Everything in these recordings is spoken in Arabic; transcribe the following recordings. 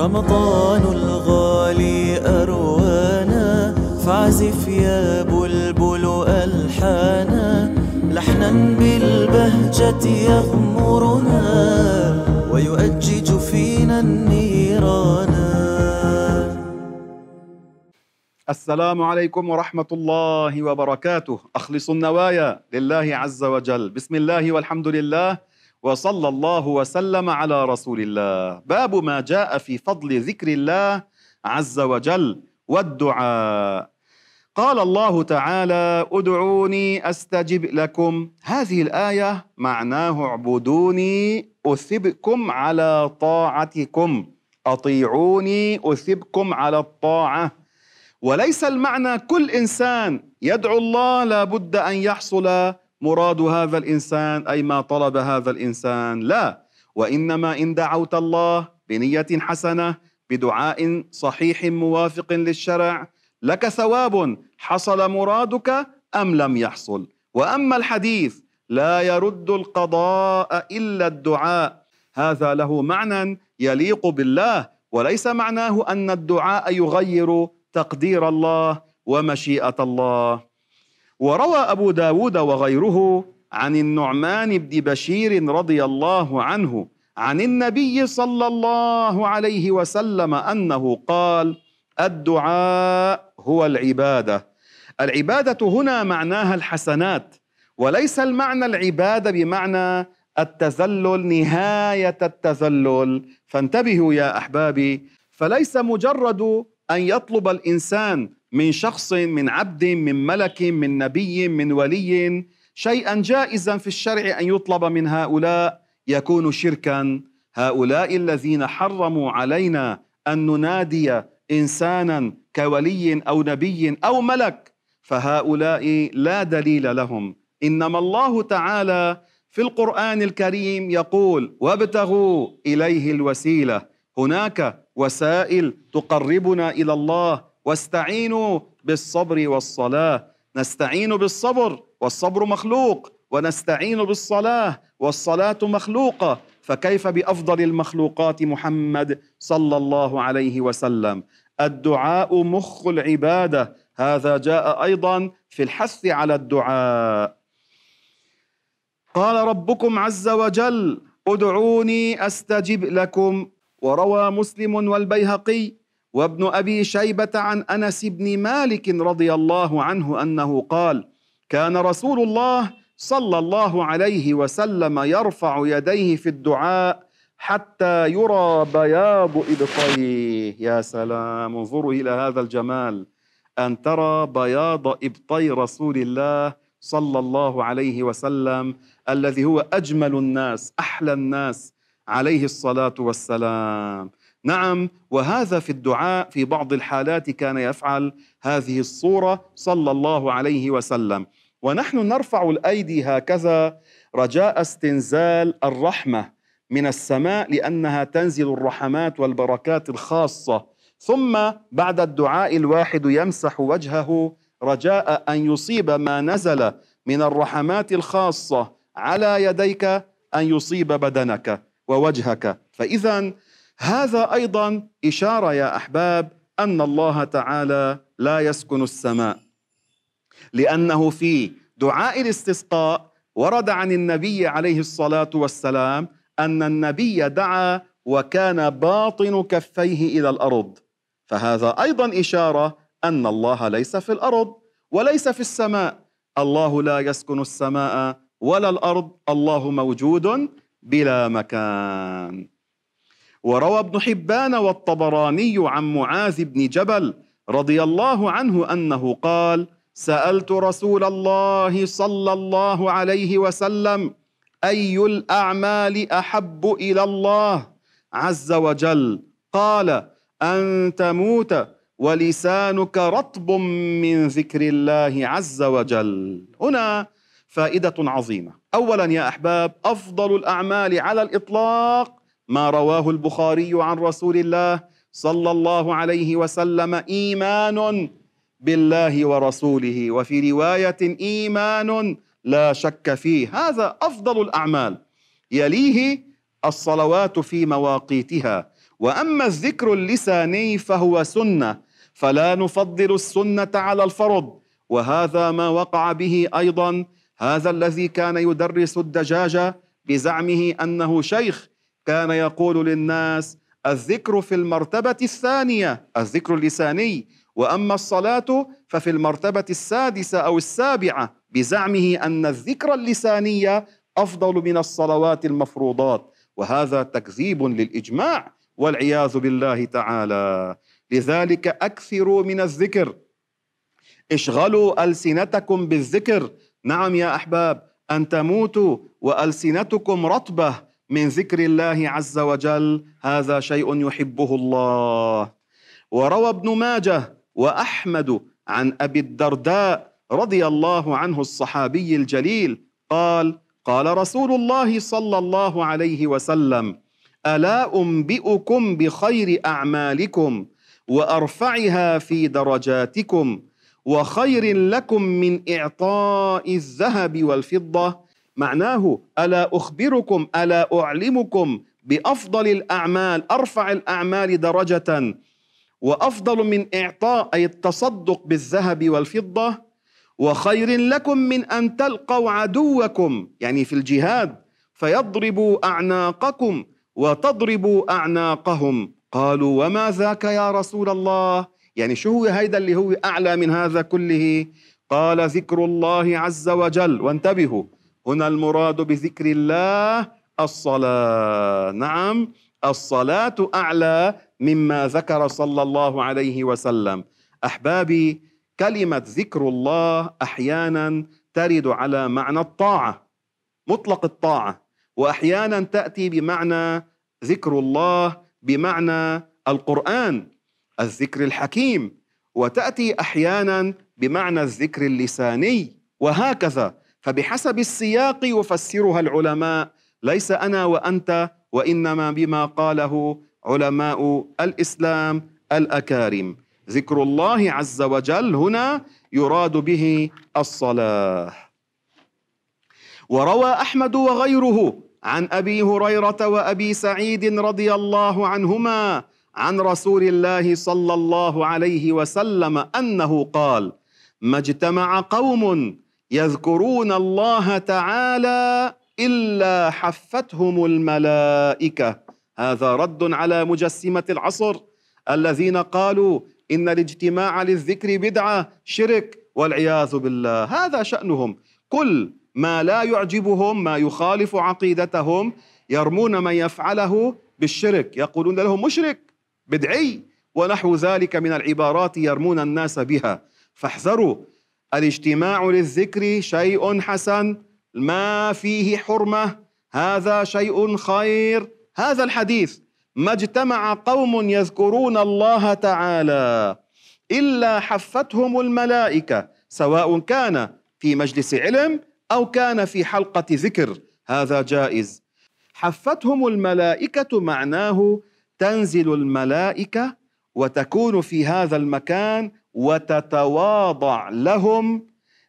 رمضان الغالي أروانا فاعزف يا بلبل ألحانا. لحنا بالبهجة يغمرنا ويؤجج فينا النيران. السلام عليكم ورحمة الله وبركاته. أخلص النوايا لله عز وجل. بسم الله والحمد لله. وصلى الله وسلم على رسول الله. باب ما جاء في فضل ذكر الله عز وجل والدعاء. قال الله تعالى ادعوني أستجب لكم. هذه الآية معناه اعبدوني أثبكم على طاعتكم. أطيعوني أثبكم على الطاعة. وليس المعنى كل إنسان يدعو الله لابد أن يحصل مراد هذا الإنسان أي ما طلب هذا الإنسان. لا. وإنما إن دعوت الله بنية حسنة بدعاء صحيح موافق للشرع لك ثواب حصل مرادك أم لم يحصل. وأما الحديث لا يرد القضاء إلا الدعاء. هذا له معنى يليق بالله وليس معناه أن الدعاء يغير تقدير الله ومشيئة الله. وروى أبو داود وغيره عن النعمان بن بشير رضي الله عنه عن النبي صلى الله عليه وسلم أنه قال الدعاء هو العبادة. العبادة هنا معناها الحسنات وليس المعنى العبادة بمعنى التذلل نهاية التذلل. فانتبهوا يا أحبابي فليس مجرد أن يطلب الإنسان من شخص من عبد من ملك من نبي من ولي شيئا جائزا في الشرع أن يطلب من هؤلاء يكون شركا. هؤلاء الذين حرموا علينا أن ننادي انسانا كولي أو نبي أو ملك فهؤلاء لا دليل لهم. إنما الله تعالى في القرآن الكريم يقول وابتغوا إليه الوسيلة. هناك وسائل تقربنا إلى الله واستعينوا بالصبر والصلاة. نستعين بالصبر والصبر مخلوق ونستعين بالصلاة والصلاة مخلوقة. فكيف بأفضل المخلوقات محمد صلى الله عليه وسلم؟ الدعاء مخ العبادة. هذا جاء أيضا في الحث على الدعاء. قال ربكم عز وجل ادعوني أستجب لكم. وروى مسلم والبيهقي وابن أبي شيبة عن أنس بن مالك رضي الله عنه أنه قال كان رسول الله صلى الله عليه وسلم يرفع يديه في الدعاء حتى يرى بياض إبطيه. يا سلام انظروا إلى هذا الجمال. أن ترى بياض إبطي رسول الله صلى الله عليه وسلم الذي هو أجمل الناس أحلى الناس عليه الصلاة والسلام. نعم وهذا في الدعاء في بعض الحالات كان يفعل هذه الصورة صلى الله عليه وسلم. ونحن نرفع الأيدي هكذا رجاء استنزال الرحمة من السماء لأنها تنزل الرحمات والبركات الخاصة. ثم بعد الدعاء الواحد يمسح وجهه رجاء أن يصيب ما نزل من الرحمات الخاصة على يديك أن يصيب بدنك ووجهك. فاذا هذا أيضا إشارة يا أحباب أن الله تعالى لا يسكن السماء لأنه في دعاء الاستسقاء ورد عن النبي عليه الصلاة والسلام أن النبي دعا وكان باطن كفيه إلى الأرض. فهذا أيضا إشارة أن الله ليس في الأرض وليس في السماء. الله لا يسكن السماء ولا الأرض الله موجود بلا مكان. وروى ابن حبان والطبراني عن معاذ بن جبل رضي الله عنه أنه قال سألت رسول الله صلى الله عليه وسلم أي الأعمال أحب إلى الله عز وجل؟ قال ان تموت ولسانك رطب من ذكر الله عز وجل. هنا فائدة عظيمة. اولا يا أحباب أفضل الأعمال على الإطلاق ما رواه البخاري عن رسول الله صلى الله عليه وسلم إيمان بالله ورسوله وفي رواية إيمان لا شك فيه. هذا أفضل الأعمال. يليه الصلوات في مواقيتها. وأما الذكر اللساني فهو سنة فلا نفضل السنة على الفرض. وهذا ما وقع به أيضا. هذا الذي كان يدرس الدجاجة بزعمه أنه شيخ كان يقول للناس الذكر في المرتبة الثانية الذكر اللساني. وأما الصلاة ففي المرتبة السادسة أو السابعة بزعمه أن الذكر اللساني أفضل من الصلوات المفروضات. وهذا تكذيب للإجماع والعياذ بالله تعالى. لذلك أكثروا من الذكر. اشغلوا ألسنتكم بالذكر. نعم يا أحباب أن تموتوا وألسنتكم رطبة. من ذكر الله عز وجل هذا شيء يحبه الله. وروى ابن ماجه وأحمد عن أبي الدرداء رضي الله عنه الصحابي الجليل قال قال رسول الله صلى الله عليه وسلم ألا أنبئكم بخير أعمالكم وأرفعها في درجاتكم وخير لكم من إعطاء الذهب والفضة معناه ألا أخبركم ألا أعلمكم بأفضل الأعمال أرفع الأعمال درجة. وأفضل من إعطاء أي التصدق بالذهب والفضة. وخير لكم من أن تلقوا عدوكم يعني في الجهاد. فيضربوا أعناقكم وتضربوا أعناقهم. قالوا وما ذاك يا رسول الله؟ يعني شو هو هيدا اللي هو أعلى من هذا كله؟ قال ذكر الله عز وجل. وانتبهوا. هنا المراد بذكر الله الصلاة. نعم الصلاة أعلى مما ذكر صلى الله عليه وسلم. أحبابي كلمة ذكر الله أحيانا ترد على معنى الطاعة مطلق الطاعة. واحيانا تأتي بمعنى ذكر الله بمعنى القرآن الذكر الحكيم. وتأتي أحيانا بمعنى الذكر اللساني وهكذا. فبحسب السياق يفسرها العلماء. ليس أنا وأنت وإنما بما قاله علماء الإسلام الأكارم. ذكر الله عز وجل هنا يراد به الصلاه وروى أحمد وغيره عن أبي هريرة وأبي سعيد رضي الله عنهما عن رسول الله صلى الله عليه وسلم أنه قال ما اجتمع قوم يذكرون الله تعالى إلا حفتهم الملائكة. هذا رد على مجسمة العصر. الذين قالوا إن الاجتماع للذكر بدعة شرك والعياذ بالله. هذا شأنهم. كل ما لا يعجبهم ما يخالف عقيدتهم يرمون من يفعله بالشرك. يقولون له مشرك بدعي ونحو ذلك من العبارات يرمون الناس بها. فاحذروا الاجتماع للذكر شيء حسن ما فيه حرمة هذا شيء خير. هذا الحديث ما اجتمع قوم يذكرون الله تعالى إلا حفتهم الملائكة سواء كان في مجلس علم أو كان في حلقة ذكر. هذا جائز. حفتهم الملائكة معناه تنزل الملائكة وتكون في هذا المكان وتتواضع لهم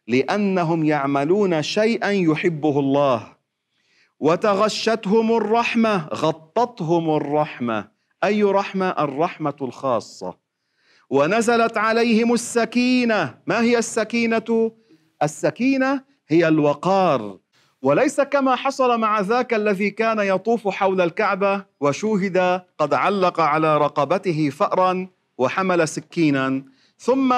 لأنهم يعملون شيئا يحبه الله. وتغشتهم الرحمة غطتهم الرحمة. أي رحمة؟ الرحمة الخاصة. ونزلت عليهم السكينة. ما هي السكينة؟ السكينة هي الوقار. وليس كما حصل مع ذاك الذي كان يطوف حول الكعبة وشوهد قد علق على رقبته فأرا وحمل سكينا. ثم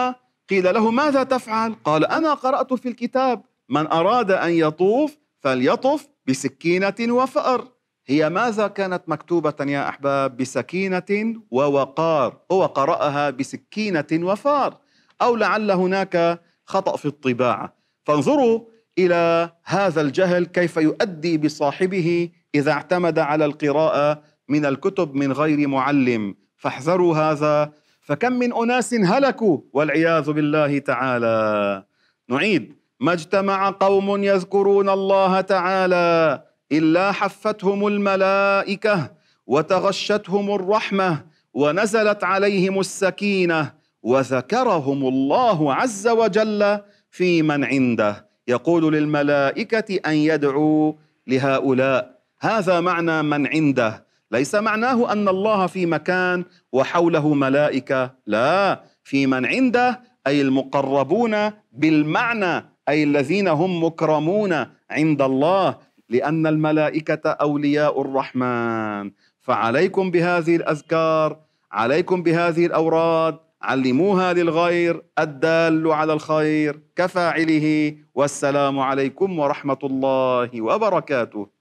قيل له ماذا تفعل؟ قال أنا قرأت في الكتاب من أراد أن يطوف فليطف بسكينة وفأر. هي ماذا كانت مكتوبة يا أحباب؟ بسكينة ووقار هو قرأها بسكينة وفأر أو لعل هناك خطأ في الطباعة. فانظروا إلى هذا الجهل كيف يؤدي بصاحبه إذا اعتمد على القراءة من الكتب من غير معلم. فاحذروا هذا فكم من أناس هلكوا والعياذ بالله تعالى. نعيد. ما اجتمع قوم يذكرون الله تعالى إلا حفتهم الملائكة وتغشتهم الرحمة ونزلت عليهم السكينة وذكرهم الله عز وجل في من عنده. يقول للملائكة أن يدعوا لهؤلاء. هذا معنى من عنده. ليس معناه أن الله في مكان وحوله ملائكة لا. في من عنده أي المقربون بالمعنى أي الذين هم مكرمون عند الله لأن الملائكة أولياء الرحمن. فعليكم بهذه الأذكار عليكم بهذه الأوراد علموها للغير الدال على الخير كفاعله والسلام عليكم ورحمة الله وبركاته.